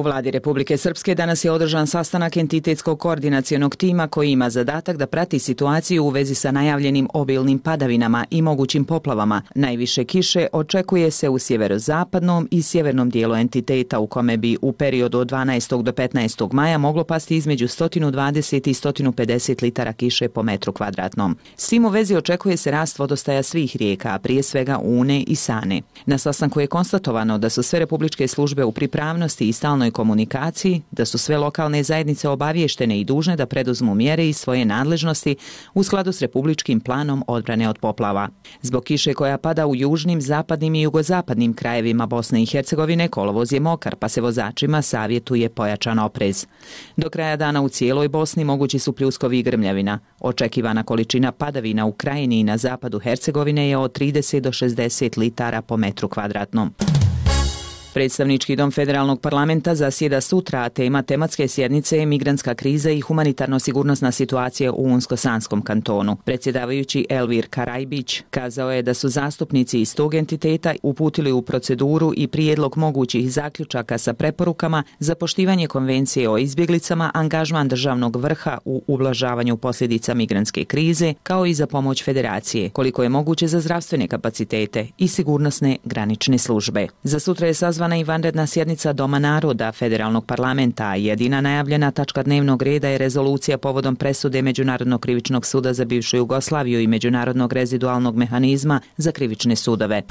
U vladi Republike Srpske danas je održan sastanak entitetskog koordinacijonog tima koji ima zadatak da prati situaciju u vezi sa najavljenim obilnim padavinama i mogućim poplavama. Najviše kiše očekuje se u sjeverozapadnom i sjevernom dijelu entiteta u kome bi u periodu od 12. do 15. maja moglo pasti između 120 i 150 litara kiše po metru kvadratnom. S tim u vezi očekuje se rast vodostaja svih rijeka, a prije svega Une i Sane. Na sastanku je konstatovano da su sve republičke službe u pripravnosti i stalnoj lokalnoj komunikaciji, da su sve lokalne zajednice obaviještene i dužne da preduzmu mjere i svoje nadležnosti u skladu s republičkim planom odbrane od poplava. Zbog kiše koja pada u južnim, zapadnim i jugozapadnim krajevima Bosne i Hercegovine, kolovoz je mokar, pa se vozačima savjetuje pojačan oprez. Do kraja dana u cijeloj Bosni mogući su pljuskovi i grmljavina. Očekivana količina padavina u krajini i na zapadu Hercegovine je od 30 do 60 litara po metru kvadratnom. Predstavnički dom federalnog parlamenta zasjeda sutra, a tema tematske sjednice je migrantska kriza i humanitarno-sigurnosna situacija u Unsko-Sanskom kantonu. Predsjedavajući Elvir Karajbić kazao je da su zastupnici iz tog entiteta uputili u proceduru i prijedlog mogućih zaključaka sa preporukama za poštivanje konvencije o izbjeglicama, angažman državnog vrha u ublažavanju posljedica migrantske krize, kao i za pomoć federacije, koliko je moguće za zdravstvene kapacitete i sigurnosne granične službe. Za sutra je sazvan sazvana i vanredna sjednica Doma naroda Federalnog parlamenta, jedina najavljena tačka dnevnog reda je rezolucija povodom presude Međunarodnog krivičnog suda za bivšu Jugoslaviju i Međunarodnog rezidualnog mehanizma za krivične sudove.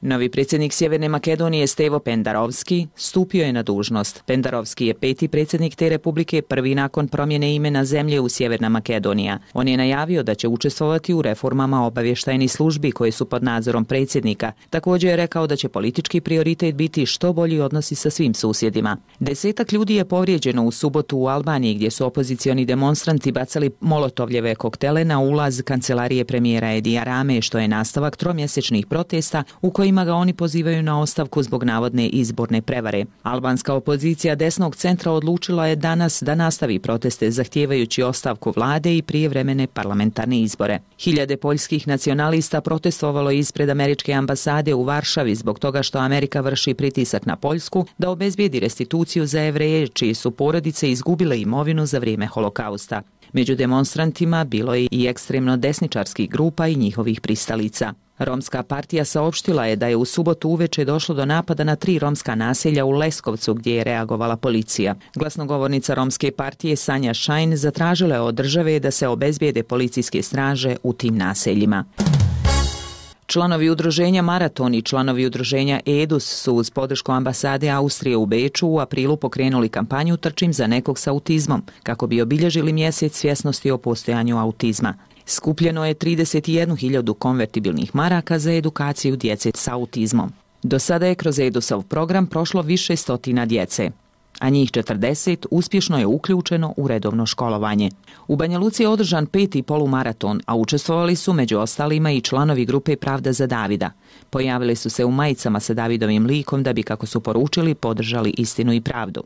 Novi predsjednik Sjeverne Makedonije Stevo Pendarovski stupio je na dužnost. Pendarovski je peti predsjednik te republike prvi nakon promjene imena zemlje u Sjeverna Makedonija. On je najavio da će učestvovati u reformama obavještajnih službi koje su pod nadzorom predsjednika. Također je rekao da će politički prioritet biti što bolji odnosi sa svim susjedima. Desetak ljudi je povrijeđeno u subotu u Albaniji gdje su opozicioni demonstranti bacali molotovljeve koktele na ulaz kancelarije premijera Edi Rame što je nastavak tromjesečnih protesta u kojima kojima ga oni pozivaju na ostavku zbog navodne izborne prevare. Albanska opozicija desnog centra odlučila je danas da nastavi proteste zahtijevajući ostavku vlade i prijevremene parlamentarne izbore. Hiljade poljskih nacionalista protestovalo ispred američke ambasade u Varšavi zbog toga što Amerika vrši pritisak na Poljsku da obezbijedi restituciju za evreje čiji su porodice izgubile imovinu za vrijeme holokausta. Među demonstrantima bilo je i ekstremno desničarskih grupa i njihovih pristalica. Romska partija saopštila je da je u subotu uveče došlo do napada na tri romska naselja u Leskovcu gdje je reagovala policija. Glasnogovornica Romske partije Sanja Šajn zatražila je od države da se obezbijede policijske straže u tim naseljima. Članovi udruženja Maraton i članovi udruženja EDUS su uz podršku ambasade Austrije u Beču u aprilu pokrenuli kampanju Trčim za nekog sa autizmom, kako bi obilježili mjesec svjesnosti o postojanju autizma. Skupljeno je 31.000 konvertibilnih maraka za edukaciju djece sa autizmom. Do sada je kroz EDUSAV program prošlo više stotina djece, a njih 40 uspješno je uključeno u redovno školovanje. U Banja Luci je održan peti polumaraton, a učestvovali su među ostalima i članovi grupe Pravda za Davida. Pojavili su se u majicama sa Davidovim likom da bi, kako su poručili, podržali istinu i pravdu.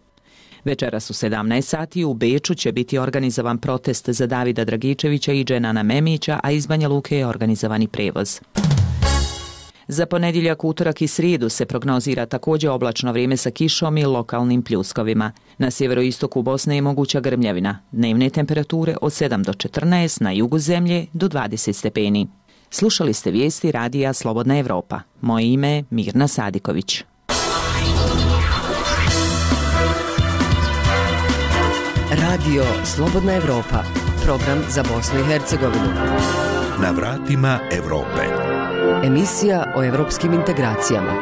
Večeras u 17 sati u Beču će biti organizovan protest za Davida Dragičevića i Dženana Memića, a iz Banja Luke je organizovani prevoz. Za ponedjeljak, utorak i srijedu se prognozira također oblačno vrijeme sa kišom i lokalnim pljuskovima. Na sjeveroistoku Bosne je moguća grmljavina. Dnevne temperature od 7 do 14, na jugu zemlje do 20 stepeni. Slušali ste vijesti radija Slobodna Evropa. Moje ime je Mirna Sadiković. Radio Slobodna Evropa, program za Bosnu i Hercegovinu. Na vratima Evrope. Emisija o evropskim integracijama.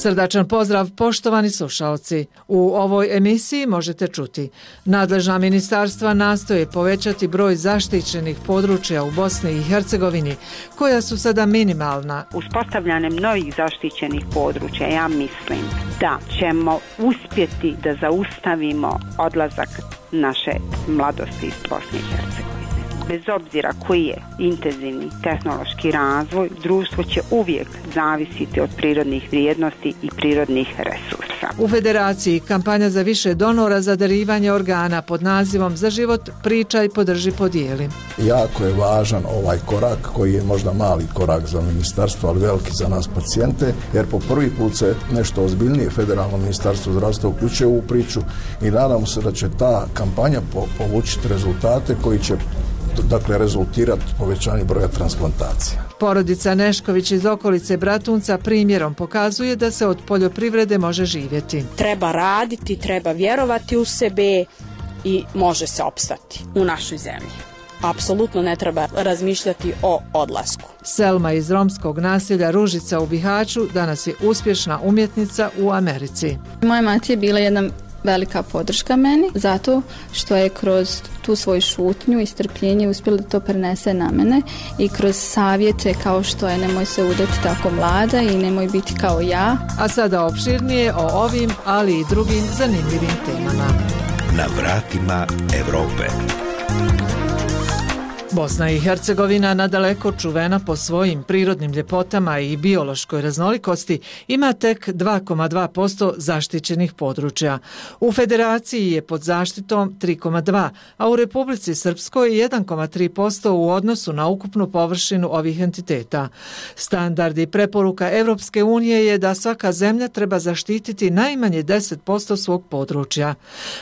Srdačan pozdrav poštovani slušalci. U ovoj emisiji možete čuti nadležna ministarstva nastoje povećati broj zaštićenih područja u Bosni i Hercegovini koja su sada minimalna. Uspostavljanjem novih zaštićenih područja ja mislim da ćemo uspjeti da zaustavimo odlazak naše mladosti iz Bosne i Hercegovine Bez obzira koji je intenzivni tehnološki razvoj, društvo će uvijek zavisiti od prirodnih vrijednosti i prirodnih resursa. U Federaciji kampanja za više donora za darivanje organa pod nazivom Za život priča i podrži podijeli. Jako je važan ovaj korak koji je možda mali korak za ministarstvo, ali veliki za nas pacijente, jer po prvi put se nešto ozbiljnije federalno ministarstvo zdravstva uključuje u priču i nadamo se da će ta kampanja povučiti rezultate koji će dakle rezultirati povećanje broja transplantacija. Porodica Nešković iz okolice Bratunca primjerom pokazuje da se od poljoprivrede može živjeti. Treba raditi, treba vjerovati u sebe i može se opstati u našoj zemlji. Apsolutno ne treba razmišljati o odlasku. Selma iz romskog nasilja Ružica u Bihaću danas je uspješna umjetnica u Americi. Moja mati je bila jedna velika podrška meni zato što je kroz tu svoju šutnju i strpljenje uspjela da to prenese na mene i kroz savjete kao što je nemoj se udati tako mlada i nemoj biti kao ja. A sada opširnije o ovim, ali i drugim zanimljivim temama. Na vratima Evrope. Bosna i Hercegovina, nadaleko čuvena po svojim prirodnim ljepotama i biološkoj raznolikosti, ima tek 2,2% zaštićenih područja. U federaciji je pod zaštitom 3,2%, a u Republici Srpskoj 1,3% u odnosu na ukupnu površinu ovih entiteta. Standard i preporuka Evropske unije je da svaka zemlja treba zaštititi najmanje 10% svog područja.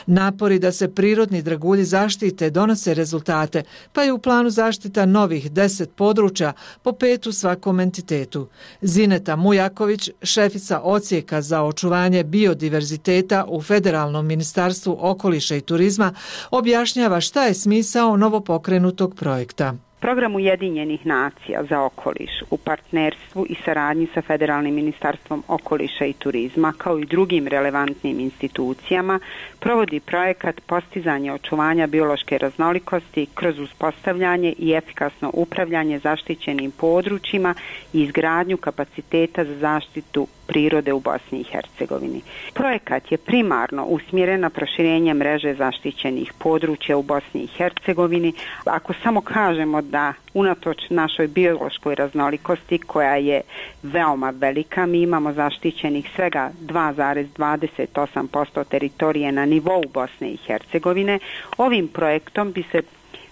Napori da se prirodni dragulji zaštite donose rezultate, pa je u planu planu zaštita novih deset područja po petu svakom entitetu. Zineta Mujaković, šefica ocijeka za očuvanje biodiverziteta u Federalnom ministarstvu okoliša i turizma, objašnjava šta je smisao novopokrenutog projekta. Program Ujedinjenih nacija za okoliš u partnerstvu i saradnji sa Federalnim ministarstvom okoliša i turizma kao i drugim relevantnim institucijama provodi projekat postizanja očuvanja biološke raznolikosti kroz uspostavljanje i efikasno upravljanje zaštićenim područjima i izgradnju kapaciteta za zaštitu prirode u Bosni i Hercegovini. Projekat je primarno usmjeren na proširenje mreže zaštićenih područja u Bosni i Hercegovini. Ako samo kažemo da unatoč našoj biološkoj raznolikosti koja je veoma velika, mi imamo zaštićenih svega 2,28% teritorije na nivou Bosne i Hercegovine. Ovim projektom bi se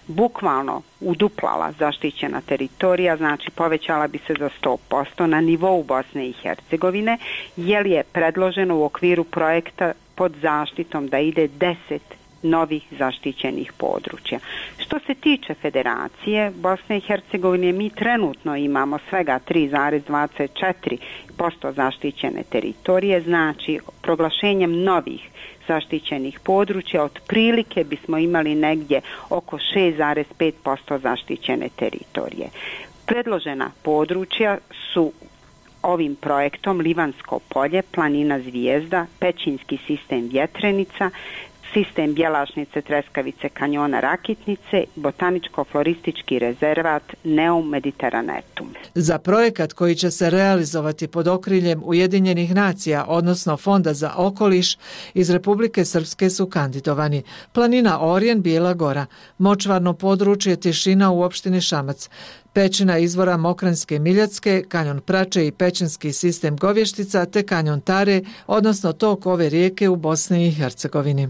bukvalno uduplala zaštićena teritorija, znači povećala bi se za 100% na nivou Bosne i Hercegovine, jer je predloženo u okviru projekta pod zaštitom da ide 10 novih zaštićenih područja. Što se tiče federacije Bosne i Hercegovine, mi trenutno imamo svega 3,24% zaštićene teritorije, znači proglašenjem novih zaštićenih područja, otprilike bismo imali negdje oko 6,5% zaštićene teritorije. Predložena područja su ovim projektom Livansko polje, planina zvijezda, pećinski sistem vjetrenica, sistem Bjelašnice, Treskavice, Kanjona, Rakitnice, botaničko-floristički rezervat Neum Mediteranetum. Za projekat koji će se realizovati pod okriljem Ujedinjenih nacija, odnosno Fonda za okoliš, iz Republike Srpske su kandidovani Planina Orijen, Bijela Gora, močvarno područje Tišina u opštini Šamac, pećina izvora Mokranske Miljacke, kanjon Prače i pećinski sistem Govještica te kanjon Tare, odnosno tok ove rijeke u Bosni i Hercegovini.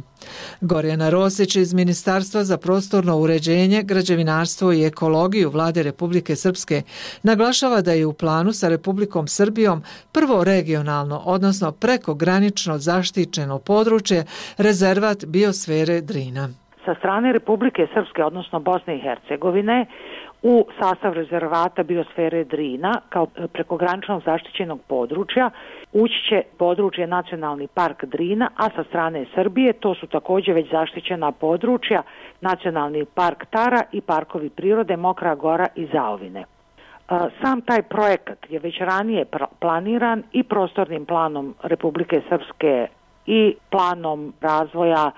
Gorjana Rosić iz Ministarstva za prostorno uređenje, građevinarstvo i ekologiju Vlade Republike Srpske naglašava da je u planu sa Republikom Srbijom prvo regionalno, odnosno prekogranično zaštićeno područje rezervat biosfere Drina. Sa strane Republike Srpske, odnosno Bosne i Hercegovine, u sastav rezervata biosfere Drina kao e, prekograničnog zaštićenog područja ući će područje Nacionalni park Drina, a sa strane Srbije to su također već zaštićena područja Nacionalni park Tara i parkovi prirode Mokra Gora i Zaovine. E, sam taj projekat je već ranije planiran i prostornim planom Republike Srpske i planom razvoja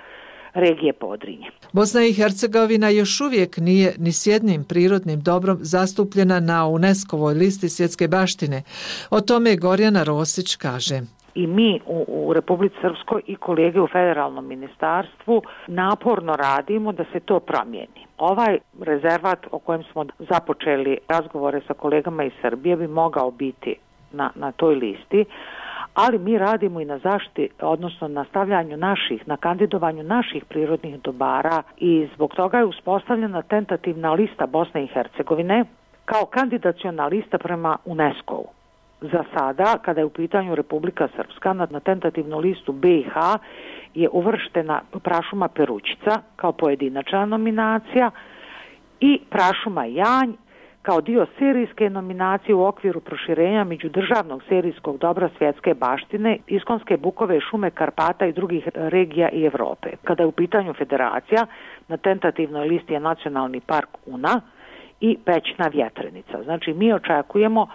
regije Podrinje. Bosna i Hercegovina još uvijek nije ni s jednim prirodnim dobrom zastupljena na UNESCO-voj listi svjetske baštine. O tome Gorjana Rosić kaže. I mi u, u Republici Srpskoj i kolege u federalnom ministarstvu naporno radimo da se to promijeni. Ovaj rezervat o kojem smo započeli razgovore sa kolegama iz Srbije bi mogao biti na, na toj listi, ali mi radimo i na zaštiti, odnosno na stavljanju naših, na kandidovanju naših prirodnih dobara i zbog toga je uspostavljena tentativna lista Bosne i Hercegovine kao kandidaciona lista prema UNESCO-u. Za sada, kada je u pitanju Republika Srpska, na, tentativnu listu BiH je uvrštena Prašuma Perućica kao pojedinačna nominacija i Prašuma Janj kao dio serijske nominacije u okviru proširenja međudržavnog serijskog dobra svjetske baštine, iskonske bukove, šume Karpata i drugih regija i Evrope. Kada je u pitanju federacija, na tentativnoj listi je Nacionalni park Una i Pećna vjetrenica. Znači, mi očekujemo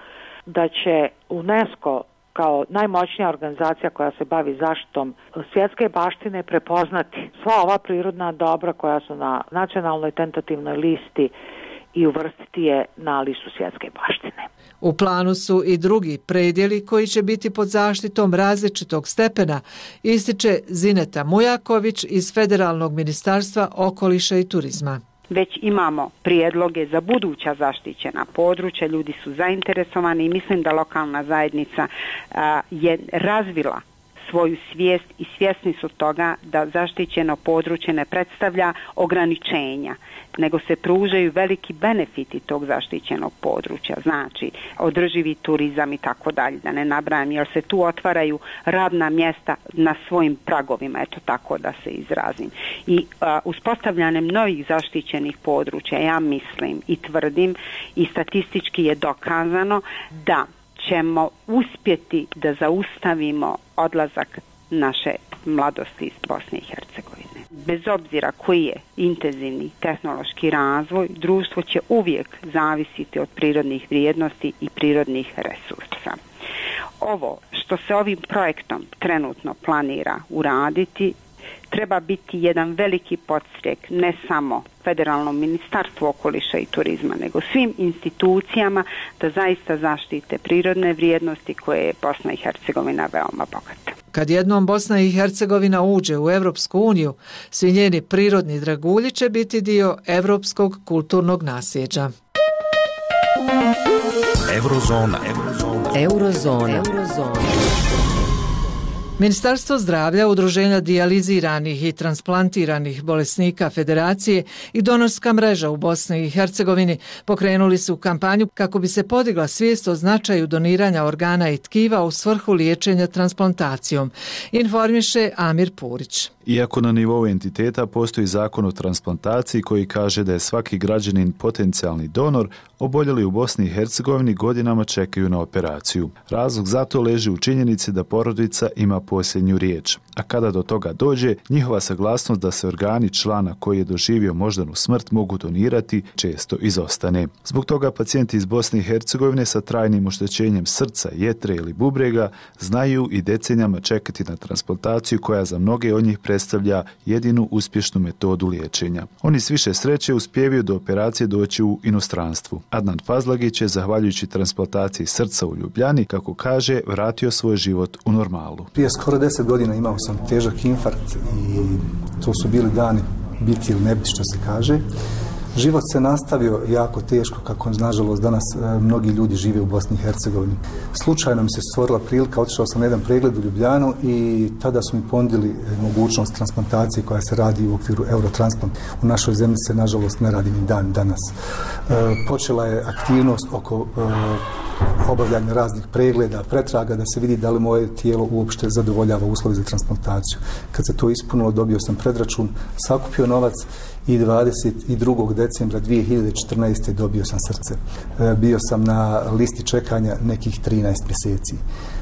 da će UNESCO kao najmoćnija organizacija koja se bavi zaštitom svjetske baštine prepoznati sva ova prirodna dobra koja su na nacionalnoj tentativnoj listi i uvrstiti je na listu svjetske baštine. U planu su i drugi predjeli koji će biti pod zaštitom različitog stepena, ističe Zineta Mujaković iz Federalnog ministarstva okoliša i turizma. Već imamo prijedloge za buduća zaštićena područja, ljudi su zainteresovani i mislim da lokalna zajednica a, je razvila svoju svijest i svjesni su toga da zaštićeno područje ne predstavlja ograničenja, nego se pružaju veliki benefiti tog zaštićenog područja, znači održivi turizam i tako dalje, da ne nabrajam, jer se tu otvaraju radna mjesta na svojim pragovima, eto tako da se izrazim. I a, uspostavljanjem novih zaštićenih područja, ja mislim i tvrdim i statistički je dokazano da ćemo uspjeti da zaustavimo odlazak naše mladosti iz Bosne i Hercegovine. Bez obzira koji je intenzivni tehnološki razvoj, društvo će uvijek zavisiti od prirodnih vrijednosti i prirodnih resursa. Ovo što se ovim projektom trenutno planira uraditi treba biti jedan veliki podstrijek ne samo federalnom ministarstvu okoliša i turizma, nego svim institucijama da zaista zaštite prirodne vrijednosti koje je Bosna i Hercegovina veoma bogata. Kad jednom Bosna i Hercegovina uđe u Evropsku uniju, svi njeni prirodni dragulji će biti dio evropskog kulturnog nasjeđa. Eurozona. Eurozona. Eurozona. Eurozona. Ministarstvo zdravlja, udruženja dijaliziranih i transplantiranih bolesnika Federacije i donorska mreža u Bosni i Hercegovini pokrenuli su kampanju kako bi se podigla svijest o značaju doniranja organa i tkiva u svrhu liječenja transplantacijom, informiše Amir Purić. Iako na nivou entiteta postoji zakon o transplantaciji koji kaže da je svaki građanin potencijalni donor, oboljeli u Bosni i Hercegovini godinama čekaju na operaciju. Razlog za to leži u činjenici da porodica ima posse em Uriedes. A kada do toga dođe, njihova saglasnost da se organi člana koji je doživio moždanu smrt mogu donirati često izostane. Zbog toga pacijenti iz Bosne i Hercegovine sa trajnim oštećenjem srca, jetre ili bubrega znaju i decenjama čekati na transplantaciju koja za mnoge od njih predstavlja jedinu uspješnu metodu liječenja. Oni s više sreće uspjevaju do operacije doći u inostranstvu. Adnan Fazlagić je, zahvaljujući transplantaciji srca u Ljubljani, kako kaže, vratio svoj život u normalu. Prije skoro deset godina imao sam težak infarkt i to su bili dani biti ili ne biti što se kaže. Život se nastavio jako teško, kako nažalost danas e, mnogi ljudi žive u Bosni i Hercegovini. Slučajno mi se stvorila prilika, otišao sam na jedan pregled u Ljubljanu i tada su mi pondili e, mogućnost transplantacije koja se radi u okviru Eurotransplant. U našoj zemlji se nažalost ne radi ni dan danas. E, počela je aktivnost oko e, obavljanja raznih pregleda, pretraga, da se vidi da li moje tijelo uopšte zadovoljava uslovi za transplantaciju. Kad se to ispunilo, dobio sam predračun, sakupio novac i 22. decembra 2014. dobio sam srce. E, bio sam na listi čekanja nekih 13 mjeseci.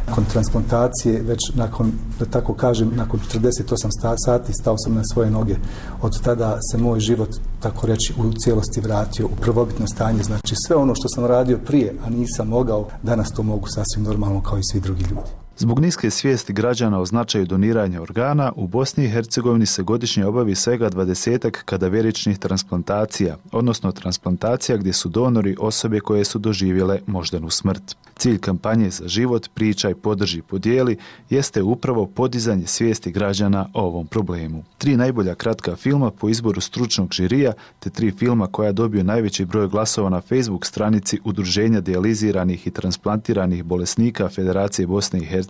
Nakon transplantacije, već nakon, da tako kažem, nakon 48 sati stao sam na svoje noge. Od tada se moj život, tako reći, u cijelosti vratio u prvobitno stanje. Znači sve ono što sam radio prije, a nisam mogao, danas to mogu sasvim normalno kao i svi drugi ljudi. Zbog niske svijesti građana o značaju doniranja organa, u Bosni i Hercegovini se godišnje obavi svega dvadesetak kadaveričnih transplantacija, odnosno transplantacija gdje su donori osobe koje su doživjele moždanu smrt. Cilj kampanje za život, pričaj, podrži, podijeli jeste upravo podizanje svijesti građana o ovom problemu. Tri najbolja kratka filma po izboru stručnog žirija te tri filma koja dobiju najveći broj glasova na Facebook stranici Udruženja dijaliziranih i transplantiranih bolesnika Federacije Bosne i Hercegovine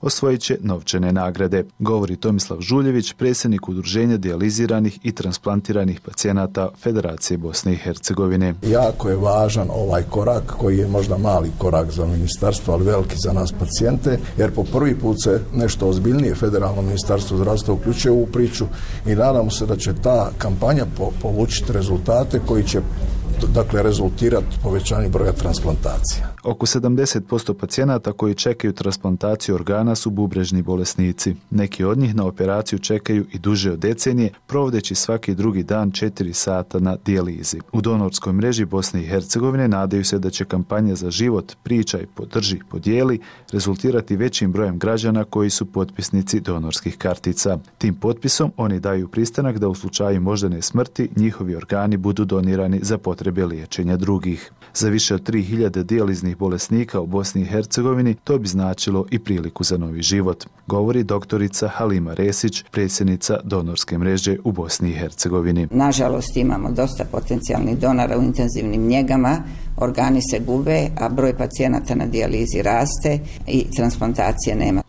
osvojit će novčane nagrade, govori Tomislav Žuljević, predsjednik Udruženja dijaliziranih i transplantiranih pacijenata Federacije Bosne i Hercegovine. Jako je važan ovaj korak koji je možda mali korak za ministarstvo, ali veliki za nas pacijente, jer po prvi put se nešto ozbiljnije federalno ministarstvo zdravstva uključuje u priču i nadamo se da će ta kampanja povučiti rezultate koji će dakle rezultirati povećanju broja transplantacija. Oko 70% pacijenata koji čekaju transplantaciju organa su bubrežni bolesnici. Neki od njih na operaciju čekaju i duže od decenije, provodeći svaki drugi dan 4 sata na dijalizi. U donorskoj mreži Bosne i Hercegovine nadaju se da će kampanja za život, pričaj, podrži, podijeli rezultirati većim brojem građana koji su potpisnici donorskih kartica. Tim potpisom oni daju pristanak da u slučaju moždane smrti njihovi organi budu donirani za potrebe liječenja drugih. Za više od 3000 dijaliznih bolesnika u Bosni i Hercegovini to bi značilo i priliku za novi život, govori doktorica Halima Resić, predsjednica donorske mreže u Bosni i Hercegovini. Nažalost imamo dosta potencijalnih donora u intenzivnim njegama, organi se gube, a broj pacijenata na dijalizi raste i transplantacije nema.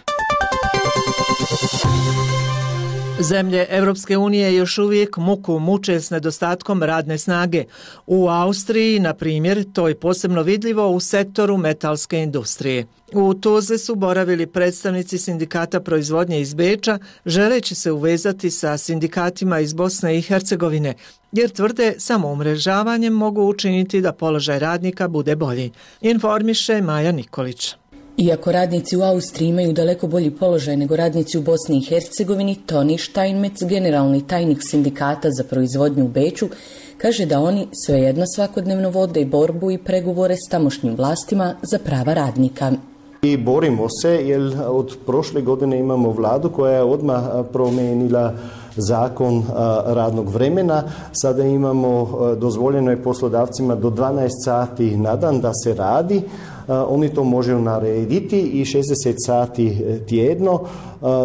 Zemlje Evropske unije još uvijek muku muče s nedostatkom radne snage. U Austriji, na primjer, to je posebno vidljivo u sektoru metalske industrije. U Tuze su boravili predstavnici sindikata proizvodnje iz Beča, želeći se uvezati sa sindikatima iz Bosne i Hercegovine, jer tvrde samo umrežavanjem mogu učiniti da položaj radnika bude bolji. Informiše Maja Nikolić. Iako radnici u Austriji imaju daleko bolji položaj nego radnici u Bosni i Hercegovini, Toni Steinmetz, generalni tajnik sindikata za proizvodnju u Beču, kaže da oni svejedno svakodnevno vode i borbu i pregovore s tamošnjim vlastima za prava radnika. I borimo se jer od prošle godine imamo vladu koja je odmah promenila zakon radnog vremena. Sada imamo dozvoljeno je poslodavcima do 12 sati na dan da se radi, oni to možeju narediti i 60 sati e, tjedno.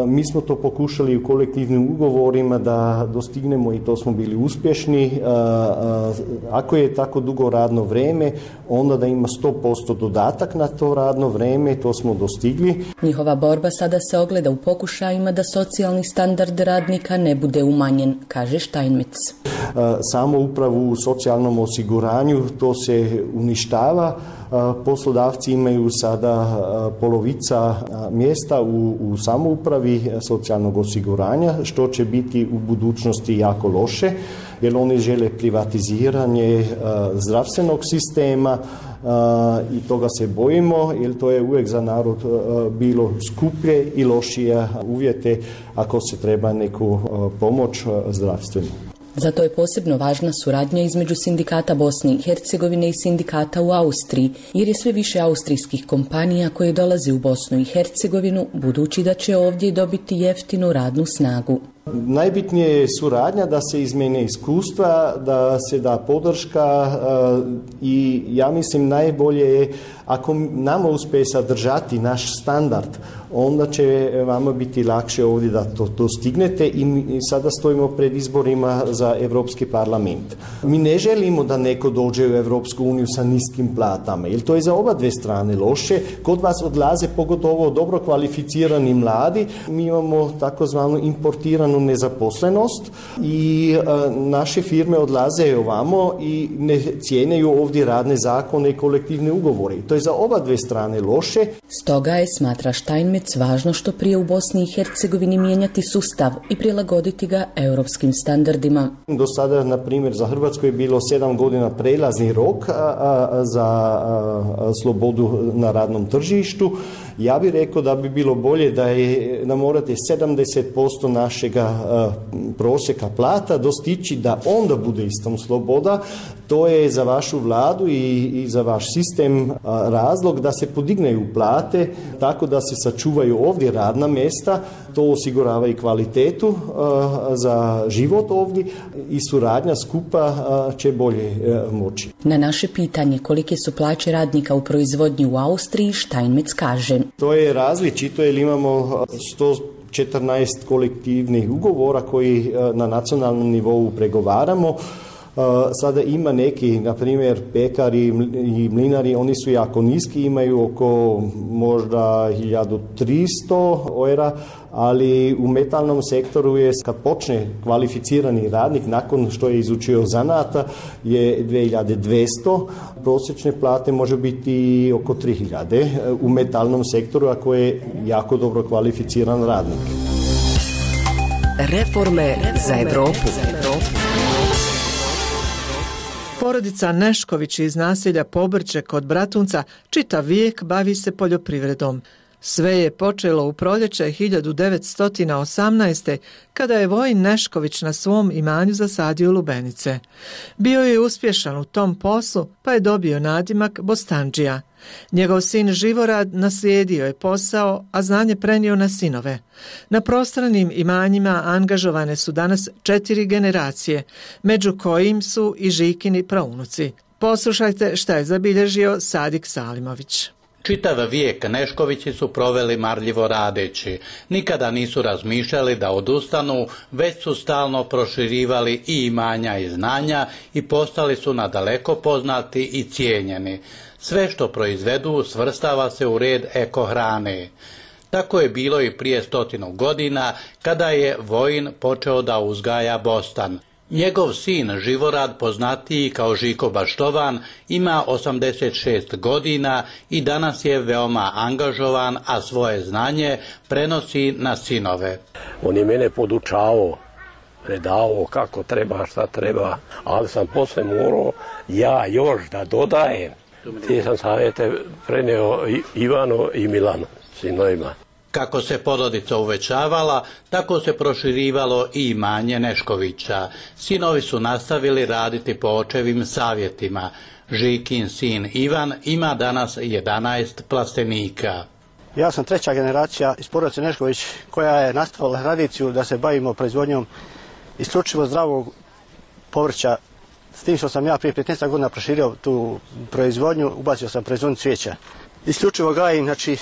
Mi smo to pokušali u kolektivnim ugovorima da dostignemo i to smo bili uspješni. Ako je tako dugo radno vreme, onda da ima 100% dodatak na to radno vreme, to smo dostigli. Njihova borba sada se ogleda u pokušajima da socijalni standard radnika ne bude umanjen, kaže Steinmetz. Samo upravo u socijalnom osiguranju to se uništava. Poslodavci imaju sada polovica mjesta u, u samoupravi socijalnog osiguranja, što će biti u budućnosti jako loše, jer oni žele privatiziranje zdravstvenog sistema, i toga se bojimo jer to je uvijek za narod bilo skuplje i lošije uvjete ako se treba neku pomoć zdravstvenu. Zato je posebno važna suradnja između sindikata Bosne i Hercegovine i sindikata u Austriji, jer je sve više austrijskih kompanija koje dolaze u Bosnu i Hercegovinu, budući da će ovdje dobiti jeftinu radnu snagu. Najbitnije je suradnja da se izmene iskustva, da se da podrška e, i ja mislim najbolje je ako nama uspe sadržati naš standard, onda će e, vama biti lakše ovdje da to, to stignete i mi sada stojimo pred izborima za Evropski parlament. Mi ne želimo da neko dođe u Evropsku uniju sa niskim platama, jer to je za oba dve strane loše. Kod vas odlaze pogotovo dobro kvalificirani mladi. Mi imamo takozvanu importiranu nezaposlenost i e, naše firme odlaze ovamo i ne cijeneju ovdje radne zakone i kolektivne ugovore. To je za oba dve strane loše. Stoga je, smatra Steinmetz, važno što prije u Bosni i Hercegovini mijenjati sustav i prilagoditi ga europskim standardima. Do sada, na primjer, za Hrvatsku je bilo sedam godina prelazni rok za slobodu na radnom tržištu. Ja bih rekao da bi bilo bolje da, je, da morate 70% našega e, proseka plata dostići da onda bude istom sloboda, to je za vašu vladu i, i za vaš sistem e, razlog da se podigneju plate tako da se sačuvaju ovdje radna mjesta, to osigurava i kvalitetu za život ovdje i suradnja skupa će bolje e, moći. Na naše pitanje kolike su plaće radnika u proizvodnji u Austriji, Steinmetz kaže. To je različito jer imamo 114 kolektivnih ugovora koji na nacionalnom nivou pregovaramo. Sada ima neki, na primjer, pekari i mlinari, oni su jako niski, imaju oko možda 1300 eura, ali u metalnom sektoru je kad počne kvalificirani radnik nakon što je izučio zanata je 2200, prosječne plate može biti oko 3000 e, u metalnom sektoru ako je jako dobro kvalificiran radnik. Reforme za Evropu. Porodica Nešković iz naselja Pobrće kod Bratunca čita vijek bavi se poljoprivredom. Sve je počelo u proljeće 1918. kada je Vojin Nešković na svom imanju zasadio lubenice. Bio je uspješan u tom poslu pa je dobio nadimak Bostanđija. Njegov sin Živorad naslijedio je posao, a znanje prenio na sinove. Na prostranim imanjima angažovane su danas četiri generacije, među kojim su i Žikini praunuci. Poslušajte šta je zabilježio Sadik Salimović. Čitav vijek Neškovići su proveli marljivo radeći. Nikada nisu razmišljali da odustanu, već su stalno proširivali i imanja i znanja i postali su nadaleko poznati i cijenjeni. Sve što proizvedu svrstava se u red ekohrane. Tako je bilo i prije stotinu godina kada je Vojin počeo da uzgaja bostan. Njegov sin Živorad, poznatiji kao Žiko Baštovan, ima 86 godina i danas je veoma angažovan, a svoje znanje prenosi na sinove. On je mene podučavao, predavao kako treba, šta treba, ali sam posle morao ja još da dodajem. Ti sam savjete preneo Ivano i Milano, sinovima. Kako se porodica uvećavala, tako se proširivalo i imanje Neškovića. Sinovi su nastavili raditi po očevim savjetima. Žikin sin Ivan ima danas 11 plastenika. Ja sam treća generacija iz porodice Nešković koja je nastavila tradiciju da se bavimo proizvodnjom isključivo zdravog povrća. S tim što sam ja prije 15 godina proširio tu proizvodnju, ubacio sam proizvodnju cvijeća. Isključivo gajim, znači,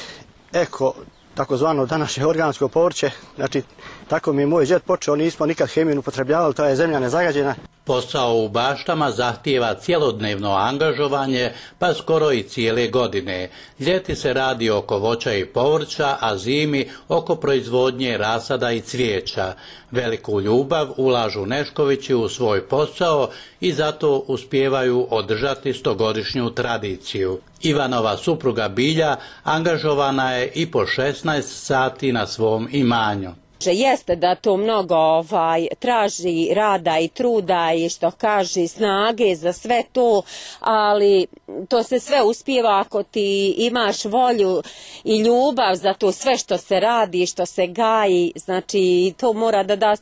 eko takozvano današnje organsko povrće. Znači, tako mi je moj džet počeo, nismo nikad hemiju upotrebljavali, to je zemlja nezagađena. Posao u baštama zahtijeva cjelodnevno angažovanje, pa skoro i cijele godine. Ljeti se radi oko voća i povrća, a zimi oko proizvodnje rasada i cvijeća. Veliku ljubav ulažu Neškovići u svoj posao i zato uspijevaju održati stogodišnju tradiciju. Ivanova supruga Bilja angažovana je i po 16 sati na svom imanju. Jeste da to mnogo ovaj, traži rada i truda i što kaže snage za sve to, ali to se sve uspijeva ako ti imaš volju i ljubav za to sve što se radi, što se gaji, znači to mora da da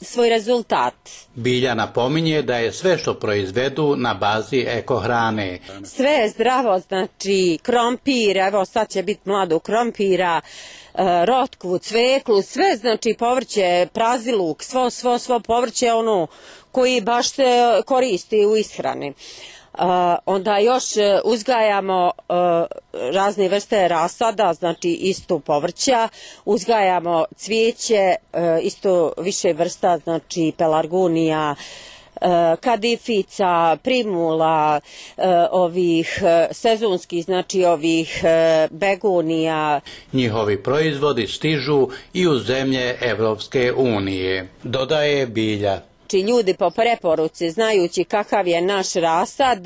svoj rezultat. Bilja napominje da je sve što proizvedu na bazi ekohrane. Sve je zdravo, znači krompir, evo sad će biti mlado krompira, E, rotkvu, cveklu, sve znači povrće, praziluk, svo, svo, svo povrće ono koji baš se koristi u ishrani. E, onda još e, uzgajamo razne vrste rasada, znači isto povrća, uzgajamo cvijeće, isto više vrsta, znači pelargonija, E, kadifica, primula, e, ovih e, sezonskih, znači ovih begonija. Njihovi proizvodi stižu i u zemlje Evropske unije, dodaje bilja znači ljudi po preporuci znajući kakav je naš rasad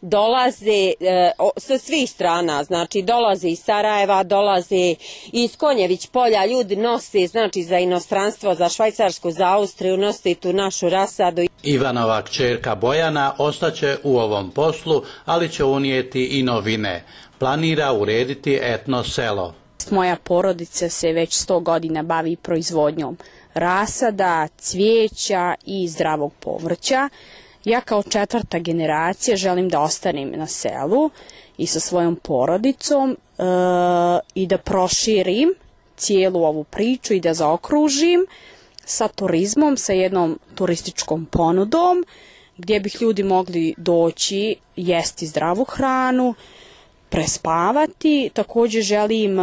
dolaze e, sa svih strana. Znači dolaze iz Sarajeva dolaze iz Konjević polja. Ljudi nosi, znači za inostranstvo za Švajcarsku za Austriju nosi tu našu rasadu. Ivanova kćerka Bojana ostaće u ovom poslu ali će unijeti i novine. Planira urediti etno selo. Moja porodica se već 100 godina bavi proizvodnjom rasada, cvijeća i zdravog povrća. Ja kao četvrta generacija želim da ostanem na selu i sa svojom porodicom e, i da proširim cijelu ovu priču i da zaokružim sa turizmom, sa jednom turističkom ponudom gdje bih ljudi mogli doći, jesti zdravu hranu, prespavati. Također želim e,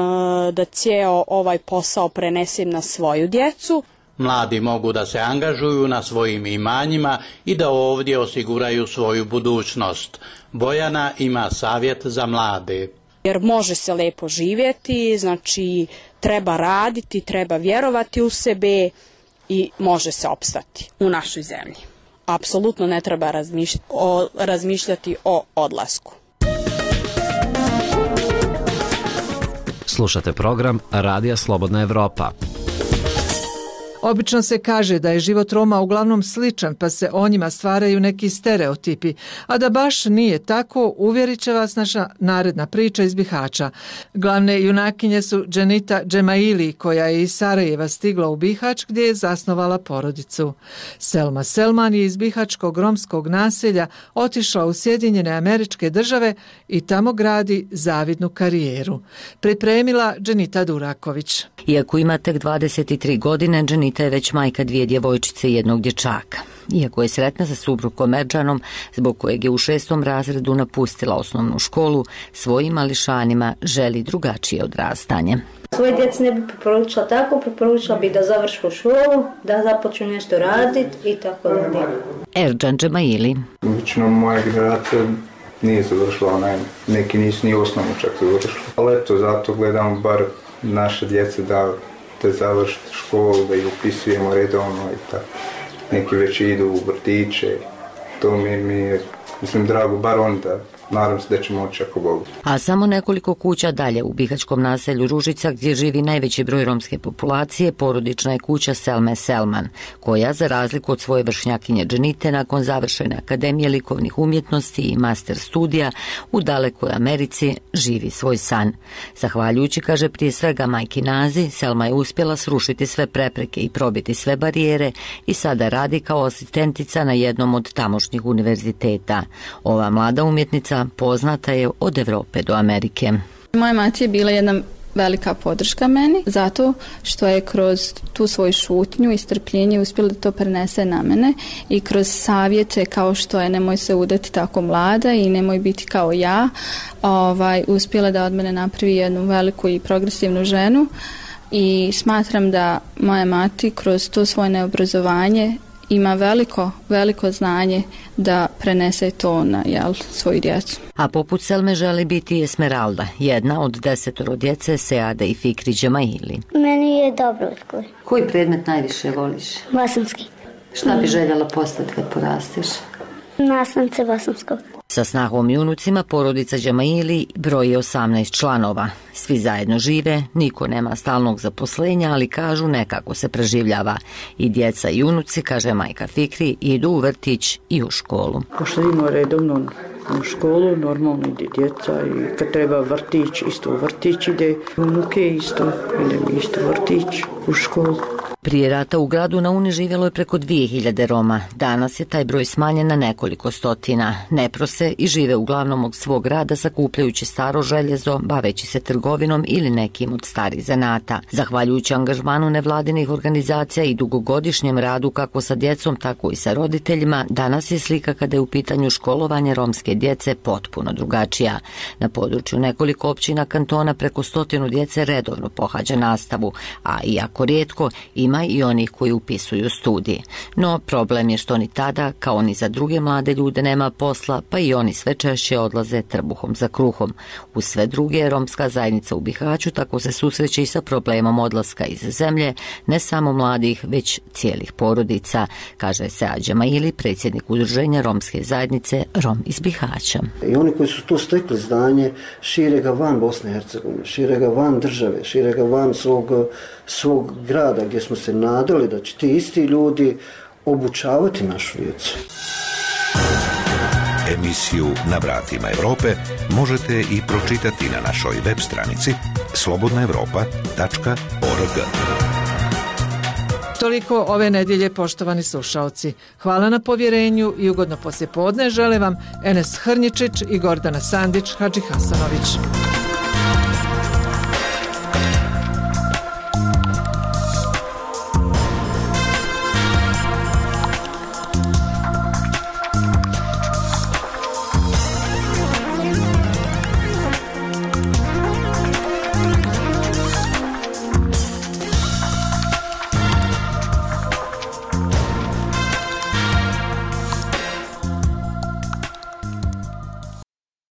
da cijeo ovaj posao prenesem na svoju djecu. Mladi mogu da se angažuju na svojim imanjima i da ovdje osiguraju svoju budućnost. Bojana ima savjet za mlade. Jer može se lepo živjeti, znači treba raditi, treba vjerovati u sebe i može se opstati u našoj zemlji. Apsolutno ne treba razmišljati o, razmišljati o odlasku. Slušate program Radija Slobodna Evropa. Obično se kaže da je život Roma uglavnom sličan, pa se o njima stvaraju neki stereotipi. A da baš nije tako, uvjerit će vas naša naredna priča iz Bihaća. Glavne junakinje su Dženita Džemaili, koja je iz Sarajeva stigla u Bihać, gdje je zasnovala porodicu. Selma Selman je iz Bihačkog romskog naselja otišla u Sjedinjene američke države i tamo gradi zavidnu karijeru. Pripremila Dženita Duraković. Iako ima tek 23 godine, Dženita Anita je već majka dvije djevojčice i jednog dječaka. Iako je sretna sa subrukom Erđanom, zbog kojeg je u šestom razredu napustila osnovnu školu, svojim mališanima želi drugačije odrastanje. Svoje djece ne bi preporučila tako, preporučila bi da završu školu, da započnu nešto raditi i tako da. Erđan Džemaili. Većinom moja generacija nije završila, onaj, neki nisu ni osnovnu čak završila. Ali eto, zato gledamo bar naše djece da da završite školu, da ih upisujemo redovno i tako. Neki već idu u vrtiće, to mi, mi je, mislim, drago, bar onda nadam se da će moći ako Bog. A samo nekoliko kuća dalje u Bihačkom naselju Ružica gdje živi najveći broj romske populacije, porodična je kuća Selme Selman, koja za razliku od svoje vršnjakinje Dženite nakon završene Akademije likovnih umjetnosti i master studija u dalekoj Americi živi svoj san. Zahvaljujući, kaže prije svega majki Nazi, Selma je uspjela srušiti sve prepreke i probiti sve barijere i sada radi kao asistentica na jednom od tamošnjih univerziteta. Ova mlada umjetnica poznata je od Evrope do Amerike. Moja mati je bila jedna velika podrška meni, zato što je kroz tu svoju šutnju i strpljenje uspjela da to prenese na mene i kroz savjete kao što je nemoj se udati tako mlada i nemoj biti kao ja, ovaj, uspjela da od mene napravi jednu veliku i progresivnu ženu i smatram da moja mati kroz to svoje neobrazovanje ima veliko, veliko znanje da prenese to na jel, svoju djecu. A poput Selme želi biti Esmeralda, jedna od desetoro djece Seade i Fikri Džemaili. Meni je dobro odgoj. Koji predmet najviše voliš? Vasamski. Šta bi željela postati kad porasteš? Nastavnice Vasamskog. Sa snahom i unucima porodica Džamaili broji 18 članova. Svi zajedno žive, niko nema stalnog zaposlenja, ali kažu nekako se preživljava. I djeca i unuci, kaže majka Fikri, idu u vrtić i u školu. Pošto ima redovno u školu, normalno ide djeca i kad treba vrtić, isto u vrtić ide. Unuke isto, ide isto vrtić u školu. Prije rata u gradu na Uni živjelo je preko 2000 Roma. Danas je taj broj smanjen na nekoliko stotina. Ne prose i žive uglavnom od svog rada sakupljajući staro željezo, baveći se trgovinom ili nekim od starih zanata. Zahvaljujući angažmanu nevladinih organizacija i dugogodišnjem radu kako sa djecom, tako i sa roditeljima, danas je slika kada je u pitanju školovanje romske djece potpuno drugačija. Na području nekoliko općina kantona preko stotinu djece redovno pohađa nastavu, a iako rijetko, ima i onih koji upisuju studije. No, problem je što ni tada, kao ni za druge mlade ljude, nema posla, pa i oni sve češće odlaze trbuhom za kruhom. U sve druge, romska zajednica u Bihaću tako se susreće i sa problemom odlaska iz zemlje, ne samo mladih, već cijelih porodica, kaže se Maili, ili predsjednik udruženja romske zajednice Rom iz Bihaća. I oni koji su to stekli znanje, šire ga van Bosne i Hercegovine, šire ga van države, šire ga van svog, svog grada gdje smo se nadali da će ti isti ljudi obučavati našu djecu. Emisiju Na vratima Evrope možete i pročitati na našoj web stranici slobodnaevropa.org. Toliko ove nedjelje, poštovani slušalci. Hvala na povjerenju i ugodno poslje podne žele vam Enes Hrnjičić i Gordana Sandić Hadži Hasanović.